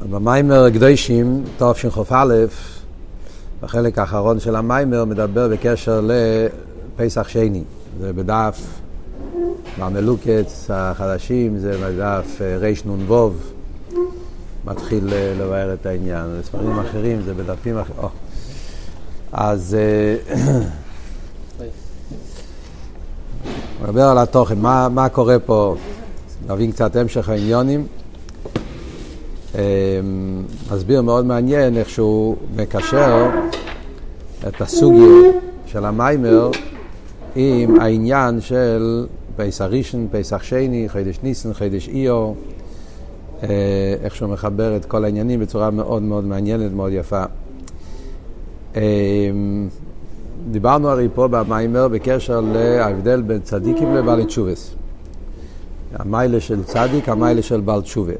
במיימר קדושים, תשכ"א, בחלק האחרון של המיימר, מדבר בקשר לפסח שני. זה בדף במלוקץ החדשים, זה בדף רנ"ו, מתחיל לבאר את העניין. בספרים אחרים זה בדפים אחרים. Oh. אז נדבר על התוכן, מה, מה קורה פה, נבין קצת המשך העניונים. אמ, מסביר מאוד מעניין איך שהוא מקשר את הסוגיה של המיימר עם העניין של פסח ראשון, פסח שני, חידש ניסן, חידש איו, אה, איך שהוא מחבר את כל העניינים בצורה מאוד מאוד מעניינת, מאוד יפה. אמ, דיברנו הרי פה במיימר בקשר להבדל בין צדיקים לבעלי תשובס. המיילה של צדיק, המיילה של בעל תשובה.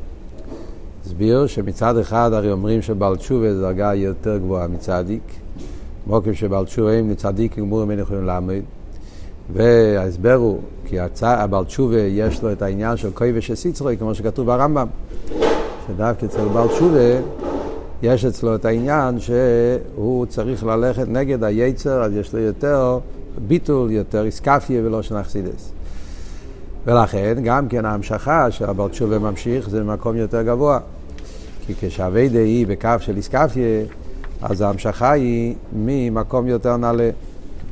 הסביר שמצד אחד הרי אומרים שבעל תשובה זו דרגה יותר גבוהה מצדיק, מוקים שבעל תשובה הם לצדיק גמורים אין יכולים לעמוד, וההסבר הוא כי הצע, הבעל תשובה יש לו את העניין של כוי ושסיצרוי, כמו שכתוב ברמב"ם, שדווקא אצל בעל תשובה יש אצלו את העניין שהוא צריך ללכת נגד היצר, אז יש לו יותר ביטול, יותר איסקפיה ולא שנחסידס. ולכן גם כן ההמשכה שהבעל תשובה ממשיך זה במקום יותר גבוה. כי כשהאביידה היא בקו של איסקפיה, אז ההמשכה היא ממקום יותר נעלה.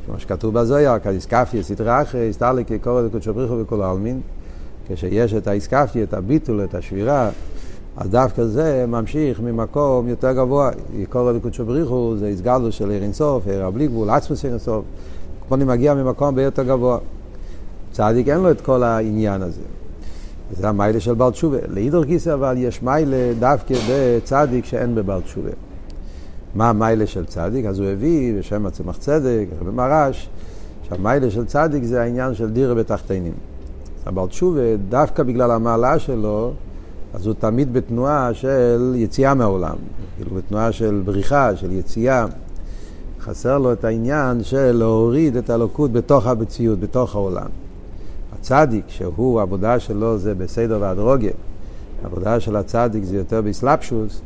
כמו שכתוב בזויר, כאיסקפיה סדרה אחרי, הסתרלי כקורא לקודשו בריחו וכל העלמין. כשיש את האיסקפיה, את הביטול, את השבירה, אז דווקא זה ממשיך ממקום יותר גבוה. קורא לקודשו בריחו זה הסגלו של עיר אינסוף, עיר הבלי גבול, עצמוס עיר אינסוף. פה אני מגיע ממקום ביותר גבוה. צדיק אין לו את כל העניין הזה. זה המיילה של בעל תשובה. לאידור גיסא אבל יש מיילה דווקא בצדיק שאין בבעל תשובה. מה המיילה של צדיק? אז הוא הביא בשם הצמח צדק, במרש, שהמיילה של צדיק זה העניין של דירה בתחתינים. הבעל תשובה, דווקא בגלל המעלה שלו, אז הוא תמיד בתנועה של יציאה מהעולם, כאילו בתנועה של בריחה, של יציאה. חסר לו את העניין של להוריד את האלוקות בתוך המציאות, בתוך העולם. הצדיק, שהוא, העבודה שלו זה בסדר והדרוגיה, העבודה של הצדיק זה יותר באסלאפשוס,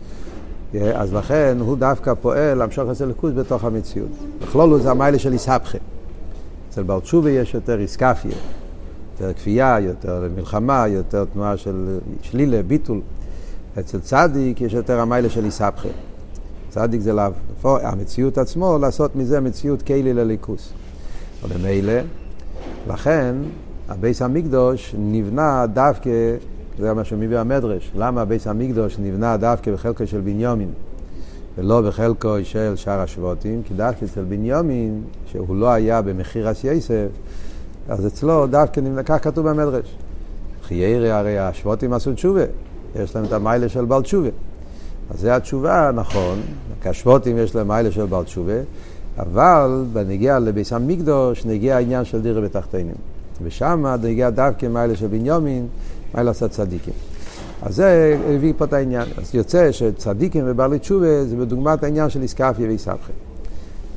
אז לכן הוא דווקא פועל להמשוך את הליכוז בתוך המציאות. בכלול זה המיילה של איסהפכה. אצל בר יש יותר איסקפיה, יותר כפייה, יותר מלחמה, יותר תנועה של שלילה, ביטול. אצל צדיק יש יותר המיילה של איסהפכה. צדיק זה להפוך, המציאות עצמו, לעשות מזה מציאות כלי לליכוס. וממילא, לכן הביס המקדוש נבנה דווקא, זה מה שמביא המדרש, למה הביס המקדוש נבנה דווקא בחלקו של בנימין ולא בחלקו של שאר השבטים? כי דווקא אצל בנימין, שהוא לא היה במחיר אס יסף, אז אצלו דווקא נבנה, כך כתוב במדרש. חיירי הרי השבטים עשו תשובה, יש להם את המיילה של בעל תשובה. אז זו התשובה, נכון, כי השבטים יש להם מיילה של בעל תשובה, אבל בנגיע לביס המקדוש נגיע העניין של דירה בתחתינים. ושם הגיע דווקא מיילה של בנימין, מיילה עשה צדיקים. אז זה הביא פה את העניין. אז יוצא שצדיקים ובעלי תשובה זה בדוגמת העניין של איסקפיה ואיסבכה.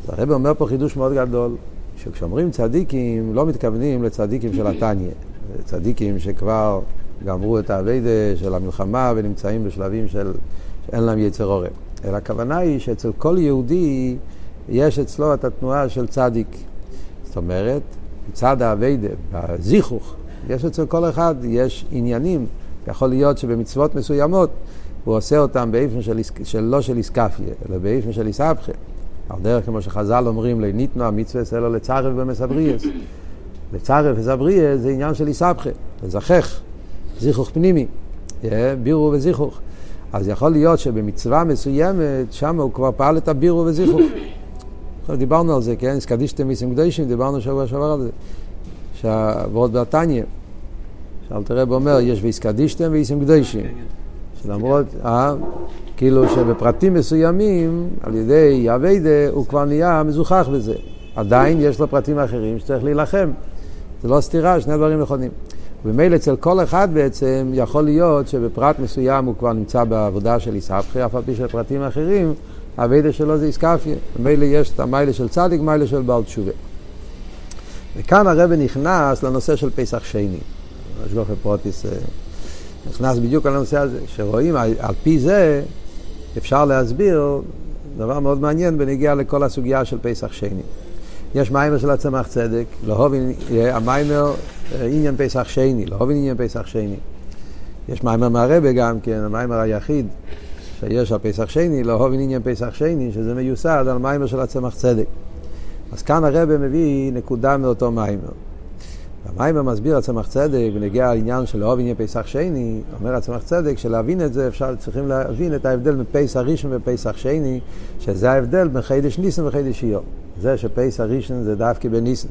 אז הרב אומר פה חידוש מאוד גדול, שכשאומרים צדיקים, לא מתכוונים לצדיקים של התניא, צדיקים שכבר גמרו את האביידה של המלחמה ונמצאים בשלבים של שאין להם יצר עורם. אלא הכוונה היא שאצל כל יהודי יש אצלו את התנועה של צדיק. זאת אומרת, מצד האביידה, בזיכוך, יש אצל כל אחד, יש עניינים, יכול להיות שבמצוות מסוימות הוא עושה אותם באיפן של, של לא של איסקפיה, אלא באיפן של איסבכה. על דרך כמו שחז"ל אומרים, לניתנו המצווה אלא לצרף במסבריאס. לצרף ומסבריאס זה עניין של איסבכה, לזכך, זיכוך פנימי, בירו וזיכוך. אז יכול להיות שבמצווה מסוימת, שם הוא כבר פעל את הבירו וזיכוך. דיברנו על זה, כן? הסקדישתם מיסים קדושים, דיברנו שבוע שעבר על זה. שעבוד בתניא, שאלתר רב אומר, יש והסקדישתם ואיסים קדושים. שלמרות, אה, כאילו שבפרטים מסוימים, על ידי אביידה, הוא כבר נהיה מזוכח בזה. עדיין יש לו פרטים אחרים שצריך להילחם. זה לא סתירה, שני דברים נכונים. ומילא אצל כל אחד בעצם יכול להיות שבפרט מסוים הוא כבר נמצא בעבודה של איסהפכי, אף על פי של פרטים אחרים, הווידה שלו זה איסקפיה. ומילא יש את המיילה של צדיק, מיילה של בעל תשובה. וכאן הרב נכנס לנושא של פסח שני. השגוחה פרוטיס, נכנס בדיוק על הנושא הזה, שרואים על, פי זה אפשר להסביר דבר מאוד מעניין בנוגע לכל הסוגיה של פסח שני. יש מיימר של הצמח צדק, להובין, המיימר עניין פסח שני, להובין עניין פסח שני. יש מיימר מהרבי גם כן, המיימר היחיד שיש על פסח שני, להובין עניין פסח שני, שזה מיוסד על מיימר של הצמח צדק. אז כאן הרבה מביא נקודה מאותו מיימר. המיימר מסביר הצמח צדק בנגיע לעניין של לאהוב עניין פסח שני, אומר הצמח צדק שלהבין את זה אפשר, צריכים להבין את ההבדל בין פסח ראשון ופסח שני, שזה ההבדל בין חידש ניסן וחידש איור. זה שפסח ראשון זה דווקא בניסן,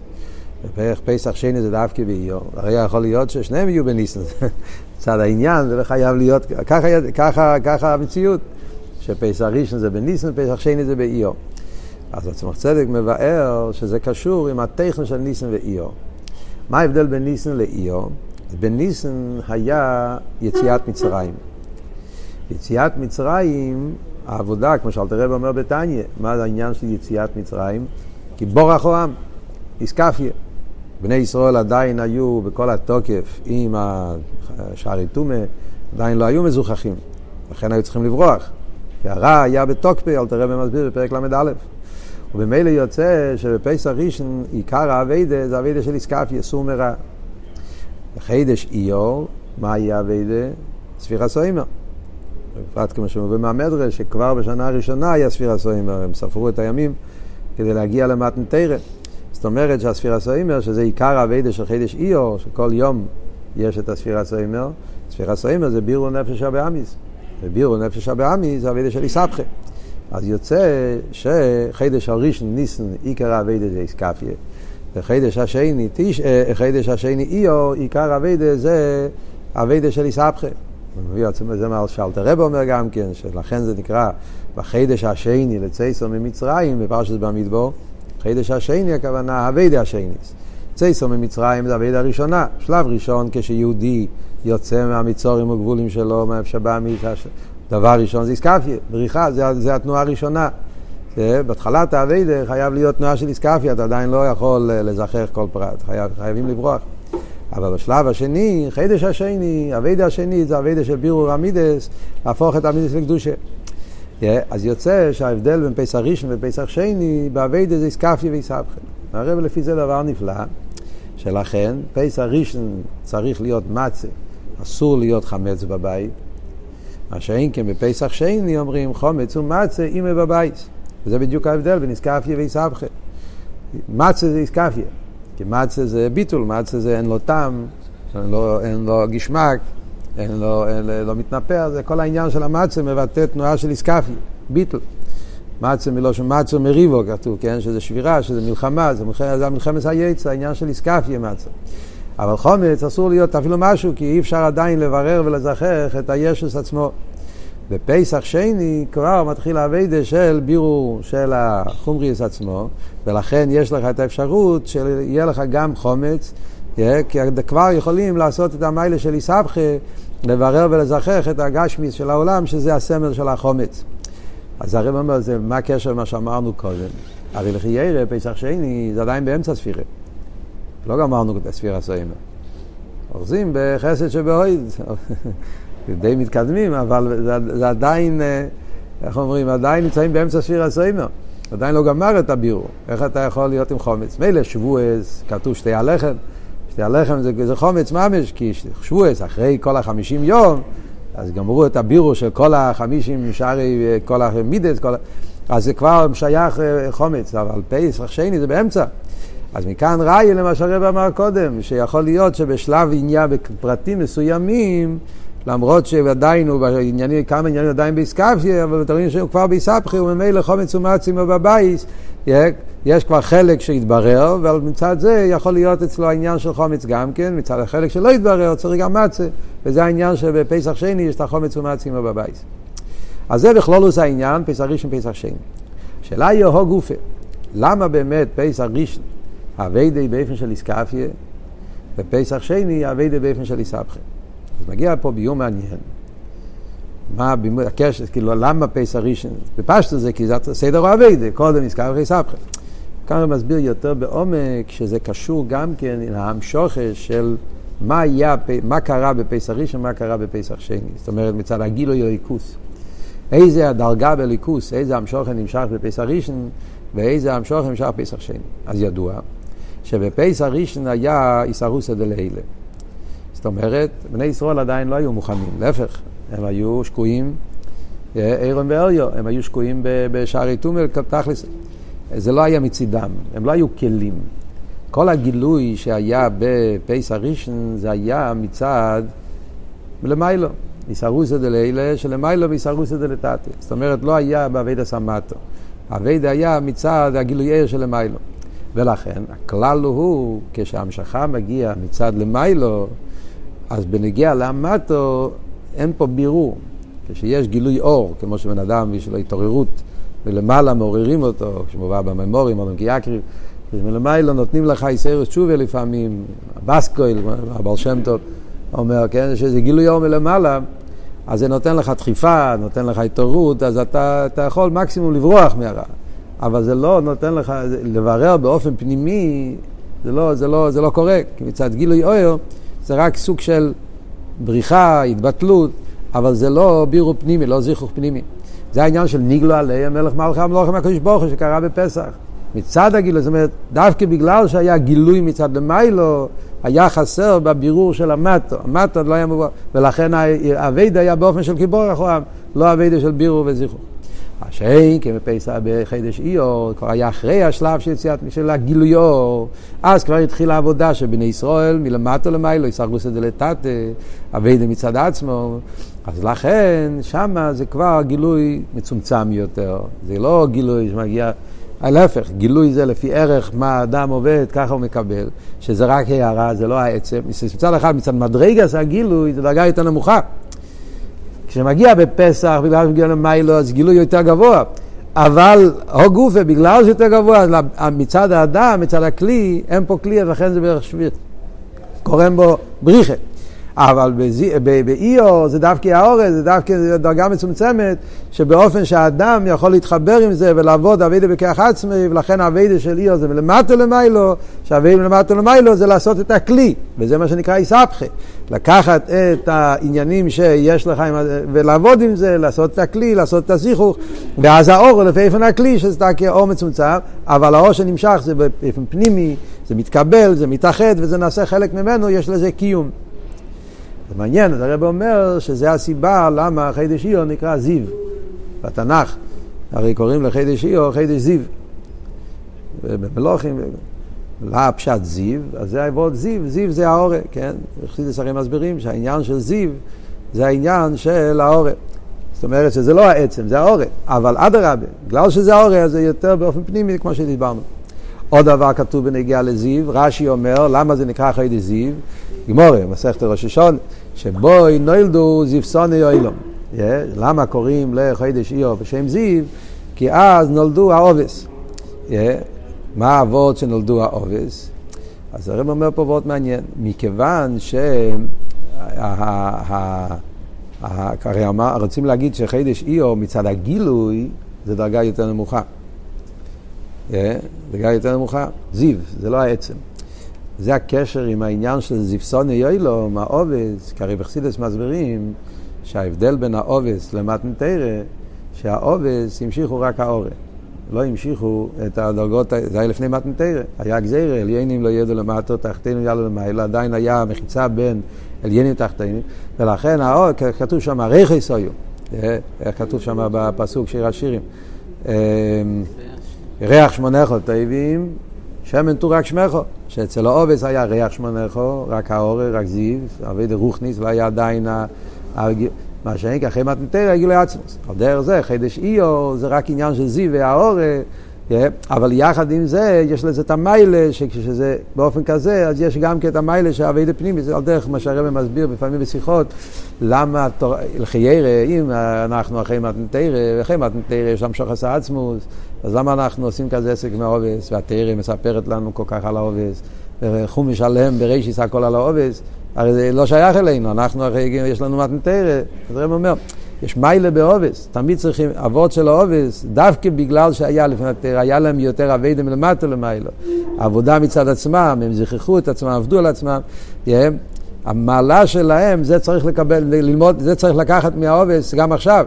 ופסח שני זה דווקא באיור. הרי יכול להיות ששניהם יהיו בניסן, צד העניין, זה חייב להיות, ככה, ככה, ככה המציאות, שפסח ראשון זה בניסן ופסח שני זה באיור. אז הצמח צדק מבאר שזה קשור עם הטכן של ניסן ואיור. מה ההבדל בין ניסן לאיור? בניסן היה יציאת מצרים. יציאת מצרים, העבודה, כמו שאלת הרב אומר בתניא, מה העניין של יציאת מצרים? כי בורח העם, איסקפיה. בני ישראל עדיין היו בכל התוקף עם השערי טומא, עדיין לא היו מזוכחים, לכן היו צריכים לברוח. כי הרע היה בתוקפי, אל תראה במסביר בפרק ל"א. ובמילא יוצא שבפסח ראשון עיקר האביידה זה אביידה של איסקפיה, סור מרע. בחידש איור, מה יהיה אביידה? ספירה סוימר. בפרט כמו שמובא מהמדרש, שכבר בשנה הראשונה היה ספירה סוימר, הם ספרו את הימים כדי להגיע למתן. זאת אומרת שהספירה סוימר, שזה עיקר האביידה של חידש איור, שכל יום יש את הספירה סוימר, ספירה סוימר זה בירו נפש הבאמיס. ובירו נפש הבאמיס זה אביידה של איסבכה. אז יוצא שחידש הראשון ניסן עיקר אביידה זה איסקפיה. וחידש השני, תיש, אה, חידש השני איו, עיקר אביידה זה אביידה של איסבכה. מביא עצמו זה מה שאלתר רב אומר גם כן, שלכן זה נקרא בחידש השני לצייסו ממצרים, בפרשת במדבור, חידש השני הכוונה אביידה השני. צייסו ממצרים זה אביידה הראשונה, שלב ראשון כשיהודי יוצא מהמצורים וגבולים שלו, מאיפה שבא דבר ראשון זה איסקפיה, בריחה, זה, זה התנועה הראשונה. זה, בהתחלת האביידה חייב להיות תנועה של איסקפיה, אתה עדיין לא יכול אה, לזכח כל פרט, חייב, חייבים לברוח. אבל בשלב השני, חידש השני, אביידה השני, זה אביידה של בירור אמידס, להפוך את אמידס לקדושה. אז יוצא שההבדל בין פסח ראשון ופסח שני, באביידה זה איסקפיה ואיסבכן. הרב לפי זה דבר נפלא, שלכן פסח ראשון צריך להיות מצה, אסור להיות חמץ בבית. מה שאין כן בפסח שני אומרים חומץ ומצה אימא בבית. וזה בדיוק ההבדל בין איסקפיה ואיסבכה. מצה זה איסקפיה, כי מצה זה ביטול, מצה זה אין לו טעם, אין לו, אין לו גשמק, אין לו, אין לו לא מתנפח, זה כל העניין של המצה מבטא תנועה של איסקפיה, ביטול. מצה מלושן מצה מריבו כתוב, כן? שזה שבירה, שזה מלחמה, זה, מלחמת, זה מלחמת היצע, העניין של איסקפיה מצה. אבל חומץ אסור להיות אפילו משהו, כי אי אפשר עדיין לברר ולזכח את הישוס עצמו. בפסח שני כבר מתחיל האביידה של בירור של החומריס עצמו, ולכן יש לך את האפשרות שיהיה לך גם חומץ, כי כבר יכולים לעשות את המיילה של איסבכה, לברר ולזכח את הגשמיס של העולם, שזה הסמל של החומץ. אז הרב אומר, זה, מה הקשר למה שאמרנו קודם? הרי לכי ירא, פסח שני, זה עדיין באמצע ספירה. לא גמרנו את הספירה סוימה. אוחזים בחסד שבאויד. די מתקדמים, אבל זה, זה עדיין, אה, איך אומרים, עדיין נמצאים באמצע ספירה סוימר. עדיין לא גמר את הבירור. איך אתה יכול להיות עם חומץ? מילא שבועס, כתוב שתי הלחם. שתי הלחם זה, זה חומץ ממש, כי שבועס, אחרי כל החמישים יום, אז גמרו את הבירור של כל החמישים שערי, כל המידס, כל... אז זה כבר שייך אה, חומץ, אבל פסח שני זה באמצע. אז מכאן ראי למה שהרב אמר קודם, שיכול להיות שבשלב עניין, בפרטים מסוימים, למרות שעדיין הוא בעניינים, כמה עניינים עדיין באיסקפיה, אבל אתם רואים שהוא כבר באיסבכי, וממילא חומץ ומצים בבייס, יש כבר חלק שהתברר, אבל מצד זה יכול להיות אצלו העניין של חומץ גם כן, מצד החלק שלא התברר צריך גם מצה, וזה העניין שבפסח שני יש את החומץ ומצים בבייס. אז זה בכלולוס העניין, פסח ראשון, פסח שני. השאלה היא הו גופה, למה באמת פסח ראשון, אביידי באופן של איסקפיה, ופסח שני אביידי באופן של איסבכי. אז מגיע פה ביום מעניין. מה הקשר, כאילו, למה פסח ראשון? בפשטו זה כי זה סדר אוהבי, זה קודם נזכר אחרי סבכה. כאן הוא מסביר יותר בעומק שזה קשור גם כן עם ההמשוכש של מה, היה, מה קרה בפסח ראשון, מה קרה בפסח שני. זאת אומרת, מצד הגילוי הליכוס. איזה הדרגה בליכוס, איזה המשוכן נמשך בפסח ראשון, ואיזה המשוכן נמשך בפסח שני. אז ידוע שבפסח ראשון היה איסרוסא דלילה. זאת אומרת, בני ישראל עדיין לא היו מוכנים, להפך, הם היו שקועים, אירון ואריו, הם היו שקועים בשערי טומל, תכלס, זה לא היה מצידם, הם לא היו כלים. כל הגילוי שהיה בפייס הראשון זה היה מצד למיילו, איסרוסא דלילה שלמיילו ואיסרוסא דלתתא. זאת אומרת, לא היה באביידא סמטו. האביידא היה מצד הגילוי של למיילו. ולכן, הכלל הוא, כשהמשכה מגיע מצד למיילו, אז בנגיע לאמטו אין פה בירור. כשיש גילוי אור, כמו שבן אדם יש לו התעוררות ולמעלה מעוררים אותו, כשמובא בממורים, או במקייקרים, מלמעלה נותנים לך איסרס תשובה לפעמים, הבסקויל, הבעל שם טוב, אומר, כן, שזה גילוי אור מלמעלה, אז זה נותן לך דחיפה, נותן לך התעוררות, אז אתה, אתה יכול מקסימום לברוח מהרע. אבל זה לא נותן לך, לברר באופן פנימי, זה לא, זה לא, זה לא קורה, כי מצד גילוי אור זה רק סוג של בריחה, התבטלות, אבל זה לא בירו פנימי, לא זיכוך פנימי. זה העניין של ניגלו עליהם מלך מלכה המלוכה מהקדוש ברוך הוא שקרה בפסח. מצד הגילוי, זאת אומרת, דווקא בגלל שהיה גילוי מצד למיילו, היה חסר בבירור של המטו. המטו לא היה מובן, ולכן האביידה היה באופן של קיבור אחורם, לא אביידה של בירור וזיכרוך. השאין כמפסח בחידש איור, כבר היה אחרי השלב של יציאת של הגילויו, אז כבר התחילה העבודה של בני ישראל מלמטו למיילו, יסרגוס את זה לטאטה, אביידה מצד עצמו, אז לכן שמה זה כבר גילוי מצומצם יותר, זה לא גילוי שמגיע... להפך, גילוי זה לפי ערך מה האדם עובד, ככה הוא מקבל, שזה רק הערה, זה לא העצם. מצד אחד, מצד מדרגה הגילוי, זה דרגה יותר נמוכה. כשמגיע בפסח, בגלל שמגיע למיילו, אז גילוי יותר גבוה. אבל הו גופה, בגלל שיותר גבוה, מצד האדם, מצד הכלי, אין פה כלי, ולכן זה בערך שביר. קוראים בו בריחה. אבל באיו זה דווקא האורז, זה דווקא דרגה מצומצמת, שבאופן שהאדם יכול להתחבר עם זה ולעבוד אבידה בכך עצמי, ולכן האבידה של איו זה מלמטה למיילו, שהאבידה מלמטה למיילו זה לעשות את הכלי, וזה מה שנקרא איסבכה. לקחת את העניינים שיש לך ולעבוד עם זה, לעשות את הכלי, לעשות את הזיכוך, ואז האור לפי איפן הכלי, שזה דווקא אור מצומצם, אבל האור שנמשך זה באופן פנימי, זה מתקבל, זה מתאחד, וזה נעשה חלק ממנו, יש לזה קיום. זה מעניין, אז הרב אומר שזה הסיבה למה חידש איו נקרא זיו בתנ"ך. הרי קוראים לחידש איו חידש זיו. במלוכים, לא פשט זיו, אז זה העבוד זיו, זיו זה האורה, כן? חסידס הרי מסבירים שהעניין של זיו זה העניין של האורה. זאת אומרת שזה לא העצם, זה האורה. אבל אדרבה, בגלל שזה האורה, זה יותר באופן פנימי, כמו שדיברנו. עוד דבר כתוב בנגיעה לזיו, רש"י אומר, למה זה נקרא חידש זיו? גמורה, מסכת ראש השון, שבו נולדו זיפסוני אוילום. למה קוראים לחיידש איוב בשם זיו? כי אז נולדו העובס. מה האבות שנולדו העובס? אז הרב אומר פה מאוד מעניין, מכיוון ש... הרי רוצים להגיד שחידש איוב מצד הגילוי זה דרגה יותר נמוכה. Yeah, דרגה יותר נמוכה. זיו, זה לא העצם. זה הקשר עם העניין של זיפסוני יוילו, העובס, כי הרי בחסידס מסבירים שההבדל בין העובס למתנתרא, שהעובס המשיכו רק האורה. לא המשיכו את הדרגות, זה היה לפני מתנתרא, היה גזירה, עליינים לא ידעו למטו, תחתינו יאללה למעלה, עדיין היה מחיצה בין עליינים תחתינו, ולכן האור, כתוב שם רכס היו, אה, איך כתוב שם בפסוק שיר השירים, אה, ריח שמונכו טובים, שמן טור רק שמכו. שאצל העובס היה ריח שמונכו, רק האורר, רק זיו, אבי רוחניס, לא היה עדיין מה שאין אחרי מתנתרא גילוי עצמוס. על דרך זה, חידש איו, זה רק עניין של זיו והאורר, אבל יחד עם זה, יש לזה את המיילה, שכשזה באופן כזה, אז יש גם כן את המיילה של אבי פנימי, זה על דרך מה שהרבא מסביר לפעמים בשיחות, למה לחיירא, אם אנחנו אחרי מתנתרא, ואחרי מתנתרא יש שם שוחס עצמוס, אז למה אנחנו עושים כזה עסק מהעובס, והתרא מספרת לנו כל כך על העובס, וחומש שלם ברישיס הכל על העובס, הרי זה לא שייך אלינו, אנחנו אחרי, יש לנו מתנתרא, אז הרב אומר, יש מיילה בעובס, תמיד צריכים, אבות של העובס, דווקא בגלל שהיה לפני התרא, היה להם יותר אביידם למטה למיילו. עבודה מצד עצמם, הם זכחו את עצמם, עבדו על עצמם, המעלה שלהם, זה צריך לקבל, ללמוד, זה צריך לקחת מהעובס גם עכשיו.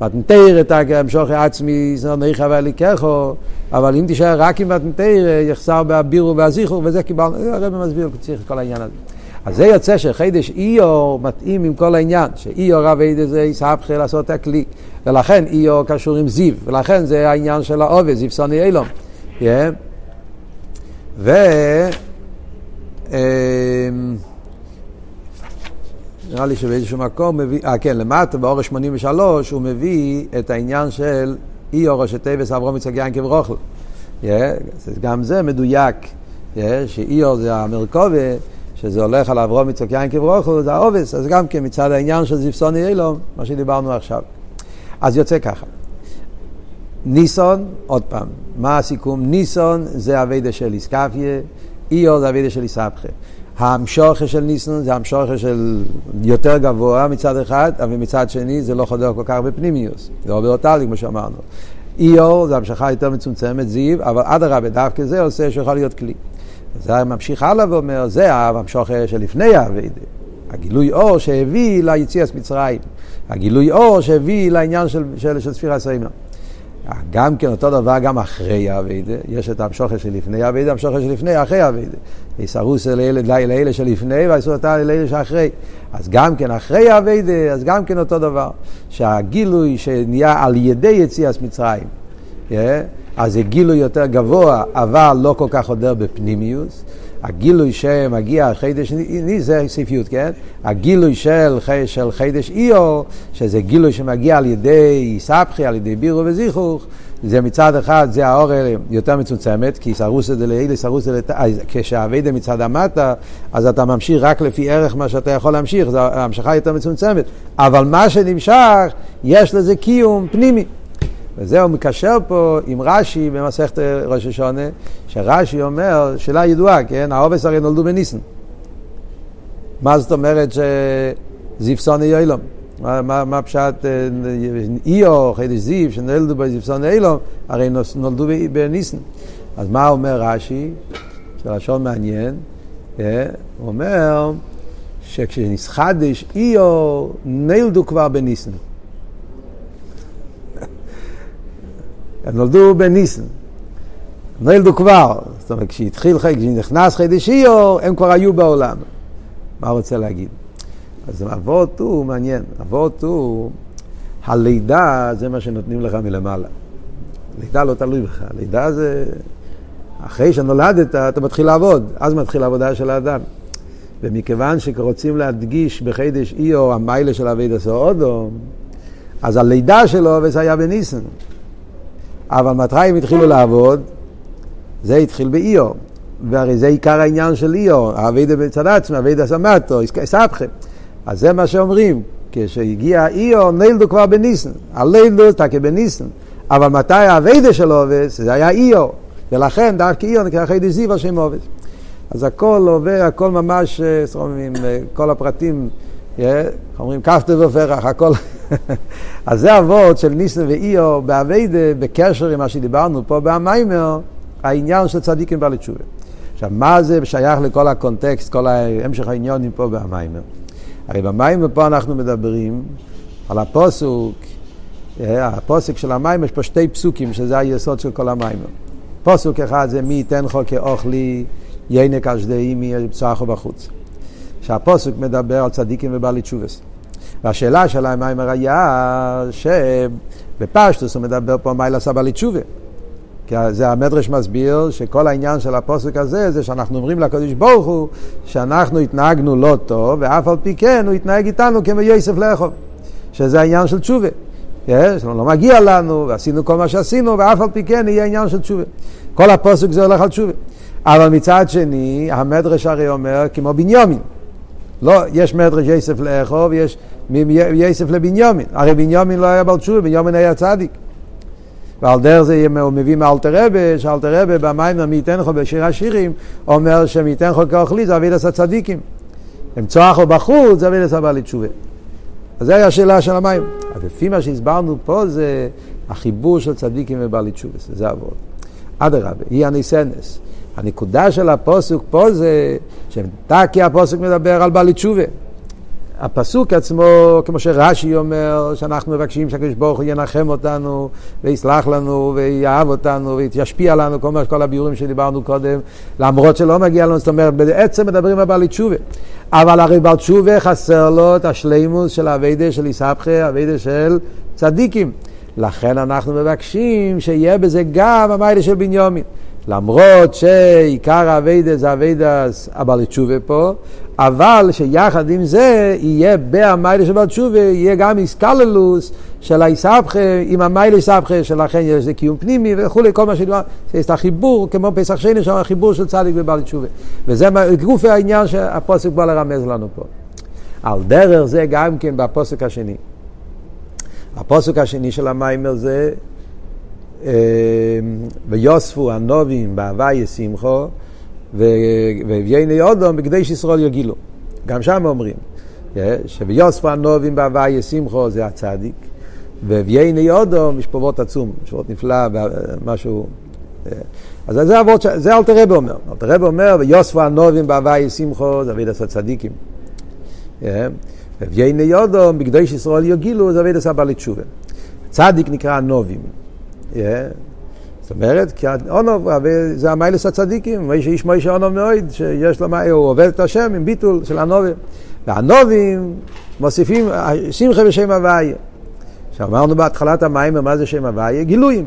מתנתר את המשוך עצמי, זנריך ואליקחו, אבל אם תישאר רק עם מתנתר, יחסר באביר ובזיכור, וזה קיבלנו, הרב מסביר צריך את כל העניין הזה. אז זה יוצא שחידש איור מתאים עם כל העניין, שאיור רב עדה זה יסהפכה לעשות הכלי, ולכן איור קשור עם זיו, ולכן זה העניין של העובד, זיו סוני אילום. Yeah. ו... אמ, נראה לי שבאיזשהו מקום מביא, אה כן, למטה, באור 83, הוא מביא את העניין של אי אור ראשי טייבס אברום יצחק יין כברוכל. גם זה מדויק, yeah, שאי אור זה המרכובה, שזה הולך על אברום יצחק יין כברוכל, זה העובס, אז גם כן מצד העניין של זיפסוני אילום, מה שדיברנו עכשיו. אז יוצא ככה. ניסון, עוד פעם, מה הסיכום? ניסון זה אביידה של איסקפיה, איור זה אביידה של איסבכה. המשוכה של ניסון זה המשוכה של יותר גבוה מצד אחד, אבל מצד שני זה לא חודר כל כך בפנימיוס, זה לא באותלי כמו שאמרנו. איור זה המשכה יותר מצומצמת, זיו, אבל אדרבה, דווקא זה עושה שיכול להיות כלי. זה ממשיך הלאה ואומר, זה המשוכה שלפני האביידה. הגילוי אור שהביא ליציאס מצרים. הגילוי אור שהביא לעניין של, של, של ספירה סיימה. גם כן אותו דבר גם אחרי האביידה, יש את המשוכר שלפני האביידה, המשוכר שלפני אחרי האביידה. יסרוס לאלה שלפני אותה לאלה שאחרי. אז גם כן אחרי האביידה, אז גם כן אותו דבר. שהגילוי שנהיה על ידי יציאת מצרים, yeah, אז זה גילוי יותר גבוה, אבל לא כל כך עודר בפנימיוס. הגילוי שמגיע חידש ני זה סעיפיות, כן? הגילוי של, של חידש איו, שזה גילוי שמגיע על ידי סבכי, על ידי בירו וזיכוך, זה מצד אחד, זה האור יותר מצומצמת, כי סרוס את זה לאלה, סרוס את זה כשהאביידה מצד המטה, אז אתה ממשיך רק לפי ערך מה שאתה יכול להמשיך, זו המשכה יותר מצומצמת. אבל מה שנמשך, יש לזה קיום פנימי. וזה הוא מקשר פה עם רש"י במסכת ראש השונה, שרש"י אומר, שאלה ידועה, כן? העובס הרי נולדו בניסן. מה זאת אומרת שזיפסוני יוילום? מה, מה, מה פשט אה, איו, חידש זיו, שנולדו בזיפסוני אילום, הרי נולדו בניסן. אז מה אומר רש"י? זה לשון מעניין. אה? הוא אומר שכשנסחדש איו, נולדו כבר בניסן. נולדו בניסן. נולדו כבר, זאת אומרת, כשהתחיל, כשנכנס חידש איור, הם כבר היו בעולם. מה רוצה להגיד? אז אבות הוא מעניין, אבות הוא, הלידה זה מה שנותנים לך מלמעלה. לידה לא תלוי בך, לידה זה, אחרי שנולדת אתה מתחיל לעבוד, אז מתחיל העבודה של האדם. ומכיוון שרוצים להדגיש בחידש איור המיילה של אבי דסו אודו, אז הלידה שלו וזה היה בניסן. אבל מתי הם התחילו לעבוד? זה התחיל באיו. והרי זה עיקר העניין של איו, אבידה בצד עצמי, אבידה סמטו, סבכם. אז זה מה שאומרים, כשהגיע איו, נלדו כבר בניסן. הלילדו תקה בניסן. אבל מתי האבידה של עובס? זה היה איו. ולכן דווקא איו נקרא חידי זיו על שם עובס. אז הכל עובר, הכל ממש, זאת אומרת, כל הפרטים אומרים כפתו ופרח, הכל. אז זה אבות של ניסן ואיו באביידה, בקשר עם מה שדיברנו פה במיימר, העניין של צדיקים בעלי תשובה. עכשיו, מה זה שייך לכל הקונטקסט, כל המשך העניונים פה במיימר? הרי במיימר פה אנחנו מדברים על הפוסוק, אה, הפוסק של המים, יש פה שתי פסוקים שזה היסוד של כל המיימר. פוסוק אחד זה מי ייתן לך כאוכלי ינק אשדאי מי יצחו בחוץ. שהפוסק מדבר על צדיקים ובעלי תשובס. והשאלה של המיימר היה שבפשטוס הוא מדבר פה לעשה בעלי תשובה. כי זה המדרש מסביר שכל העניין של הפוסק הזה זה שאנחנו אומרים לקדוש ברוך הוא שאנחנו התנהגנו לא טוב ואף על פי כן הוא התנהג איתנו כמו יוסף לאכול שזה העניין של תשובה. יש, לא מגיע לנו ועשינו כל מה שעשינו ואף על פי כן יהיה עניין של תשובה. כל הפוסק זה הולך על תשובה. אבל מצד שני המדרש הרי אומר כמו בניומין לא, יש מדרש יסף לאכוב, יש יסף לבניומין. הרי בניומין לא היה בעל תשובה, בניומין היה צדיק. ועל דרך זה הוא מביא מאלתר רבה, שאלתר רבה במים מי ייתן לך בשיר השירים, אומר שמי ייתן לך כאוכלי זה אביד עשה צדיקים. הם צועחו בחוץ, זה אביד עשה בעלי תשובה. אז זו הייתה השאלה של המים. אז לפי מה שהסברנו פה זה החיבור של צדיקים ובעלי תשובה, זה עבוד. אדרבה, היא הניסנס. הנקודה של הפוסוק פה זה שתקי הפוסק מדבר על בעלי תשובה. הפסוק עצמו, כמו שרש"י אומר, שאנחנו מבקשים שהקדוש ברוך הוא ינחם אותנו, ויסלח לנו, ויאהב אותנו, וישפיע לנו, כל, כל הביאורים שדיברנו קודם, למרות שלא מגיע לנו, זאת אומרת, בעצם מדברים על בעלי תשובה. אבל הרי בעל תשובה חסר לו את השלימוס של אביידה של איסבכה, אביידה של צדיקים. לכן אנחנו מבקשים שיהיה בזה גם המיילה של בניומין. למרות שעיקר האביידה זה אביידס הבעל תשובה פה, אבל שיחד עם זה יהיה בהמיילה של בעל תשובה, יהיה גם איסקללוס של האיסבכה עם המיילה איסבכה, שלכן יש איזה קיום פנימי וכולי, כל מה שדיבר, שיש את החיבור, כמו פסח שני, שם החיבור של צדיק ובעל תשובה. וזה גוף העניין שהפוסק בא לרמז לנו פה. על דרך זה גם כן בפוסק השני. הפוסק השני של המיימר זה ויוספו הנובים בהווי שמחו ויהני אודום בקדש ישראל יגילו. גם שם אומרים שביוספו הנובים בהווי שמחו זה הצדיק ויהני אודום וורט עצום, וורט נפלא, משהו... אז זה הוורד, זה אלתר אומר. אלתר אומר, ויוספו הנובים בהווי שמחו זה אבידס הצדיקים. ויהני אודום בקדש ישראל יגילו זה אבידס הבעלי תשובה. צדיק נקרא הנובים. זאת אומרת, כי אונוב, זה המיילס הצדיקים, מי שאיש מוישה אונוב מאוד, שיש לו, הוא עובד את השם עם ביטול של הנובים. והנובים מוסיפים שמחה בשם הוויה. עכשיו אמרנו בהתחלת המים, מה זה שם הוויה? גילויים.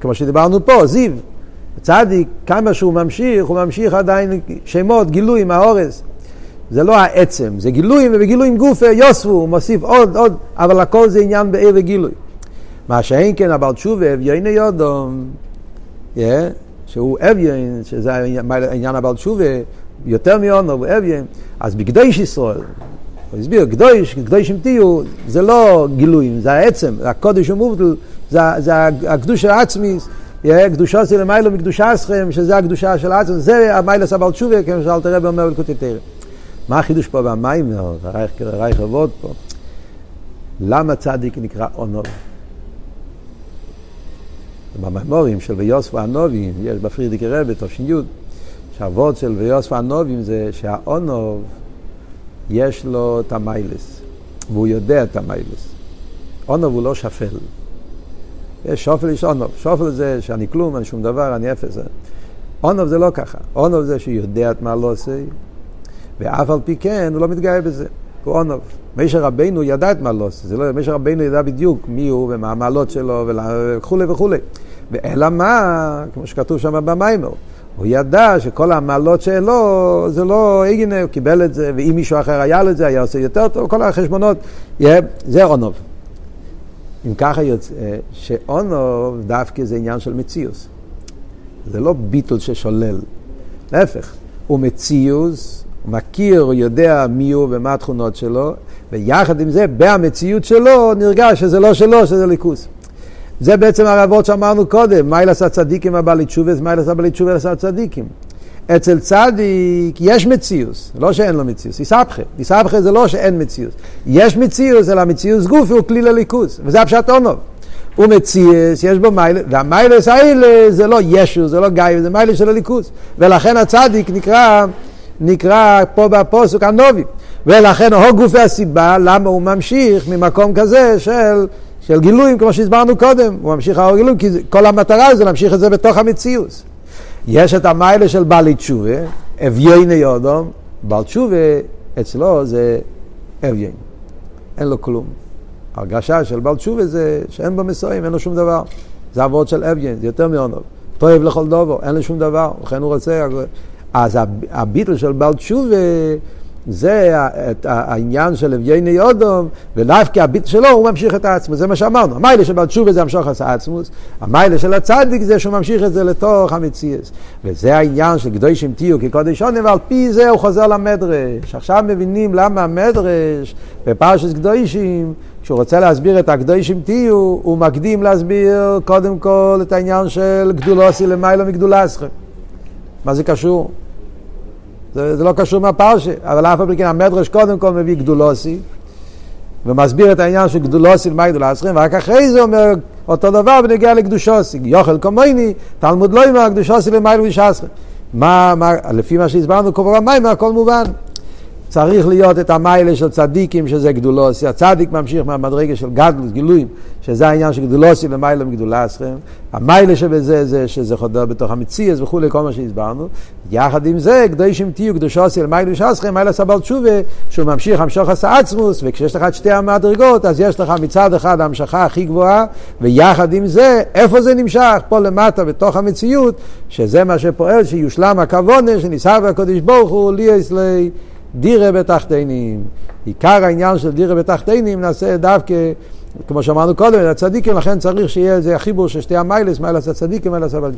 כמו שדיברנו פה, זיו. צדיק, כמה שהוא ממשיך, הוא ממשיך עדיין שמות, גילויים, האורס. זה לא העצם, זה גילויים, ובגילויים גופה יוספו, הוא מוסיף עוד, עוד, אבל הכל זה עניין בעיר וגילוי. מה שאין כן הבעל תשובה אביין יודום, שהוא אביין, שזה העניין הבעל תשובה, יותר מאונו הוא אביין, אז בקדוש ישראל, הוא הסביר, קדוש, קדוש אם תהיו, זה לא גילויים, זה העצם, הקודש ומובדל, זה, זה הקדוש העצמי, קדושו זה למיילו מקדושה אסכם, שזה הקדושה של העצמי, זה המיילס הבעל תשובה, כמו שאלת הרב אומר בלקוטי תרא. מה החידוש פה במיימר, רייך אבות פה? למה צדיק נקרא אונוב? בממורים של ויוספו הנובים, יש בפרידיקי רבי, תש"י, שהוורד של ויוספו הנובים זה שהאונוב יש לו את המיילס, והוא יודע את המיילס. אונוב הוא לא שפל. יש שופל, יש אונוב. שופל זה שאני כלום, אני שום דבר, אני אפס. אונוב זה לא ככה. אונוב זה שהוא יודע את מה לא עושה, ואף על פי כן הוא לא מתגאה בזה. הוא אונוב. משה רבינו ידע את מה לא עושה. זה לא, משה רבינו ידע בדיוק מי הוא ומה המעלות שלו וכולי וכולי. ואלא מה, כמו שכתוב שם במיימר, הוא ידע שכל המעלות שלו זה לא הגינה, הוא קיבל את זה, ואם מישהו אחר היה לו את זה, היה עושה יותר טוב, כל החשבונות, זה אונוב. אם ככה יוצא, שאונוב דווקא זה עניין של מציאוס. זה לא ביטול ששולל, להפך, הוא מציאוס, הוא מכיר, הוא יודע מי הוא ומה התכונות שלו, ויחד עם זה, במציאות שלו, נרגש שזה לא שלו, שזה ליכוס. זה בעצם הרבות שאמרנו קודם, מיילס הצדיקים הבעלי תשובס, מיילס הבעלי תשובס הצדיקים. אצל צדיק יש מציאוס, לא שאין לו מציאוס, איסבכה. איסבכה זה לא שאין מציאוס. יש מציאוס, אלא מציאוס גוף הוא כלי לליכוס, וזה הפשט אונוב. הוא מציאס, יש בו מיילס, והמיילס האלה זה לא ישו, זה לא גיא, זה מיילס של הליכוס. ולכן הצדיק נקרא, נקרא פה בפוסק הנובי. ולכן הוא גופי הסיבה למה הוא ממשיך ממקום כזה של של גילויים, כמו שהסברנו קודם, הוא ממשיך האור גילויים, כי כל המטרה זה להמשיך את זה בתוך המציאות. יש את המיילה של בעלי תשובה, אבייני יודום, בעל תשובה אצלו זה אביין, אין לו כלום. הרגשה של בעל תשובה זה שאין בו מסורים, אין לו שום דבר. זה עבוד של אביין, זה יותר מעונוב. טוב לכל דובו, אין לו שום דבר, לכן הוא רוצה... אז הביטל של בעל תשובה זה העניין של אבייני אודום, ודווקא הביט שלו הוא ממשיך את העצמוס, זה מה שאמרנו. המיילה של בתשובה זה המשוך את העצמוס, המיילה של הצדיק זה שהוא ממשיך את זה לתוך המציאס. וזה העניין של קדושים תהיו כקודש עונם, ועל פי זה הוא חוזר למדרש. עכשיו מבינים למה המדרש בפרשת קדושים, כשהוא רוצה להסביר את הקדושים תהיו, הוא מקדים להסביר קודם כל את העניין של גדולוסי למעלה מגדולסכם. מה זה קשור? זה, זה לא קשור מהפרשה, אבל אף פעם כן המדרש קודם כל מביא גדולוסי, ומסביר את העניין של גדולוסי למה גדולה עשרים, ורק אחרי זה אומר אותו דבר בנגיע לקדושוסי. יוכל כמוני, תלמוד לא יאמר קדושוסי למעלה ושסכם. מה, מה, לפי מה שהסברנו, כל המים, הכל מובן. צריך להיות את המיילה של צדיקים, שזה גדולוסי. הצדיק ממשיך מהמדרגה של גדלוס, גילויים, שזה העניין של גדולוסי למיילה מגדולסכם. המיילה שבזה זה שזה חודר בתוך המציאס וכולי, כל מה שהסברנו. יחד עם זה, קדושים תהיו קדושוסי למיילה ושסכם, מיילה סבל תשובה, שהוא ממשיך המשוך עשה עצמוס, וכשיש לך את שתי המדרגות, אז יש לך מצד אחד ההמשכה הכי גבוהה, ויחד עם זה, איפה זה נמשך? פה למטה, בתוך המציאות, שזה מה שפועל, שיושלם הכוונה, שניסה הקודש ברוך הוא. דירה בתחתינים. עיקר העניין של דירה בתחתינים נעשה דווקא, כמו שאמרנו קודם, הצדיקים, לכן צריך שיהיה איזה החיבור של שתי המיילס, מיילס הצדיקים, מיילס אבל.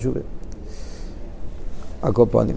הקופונים.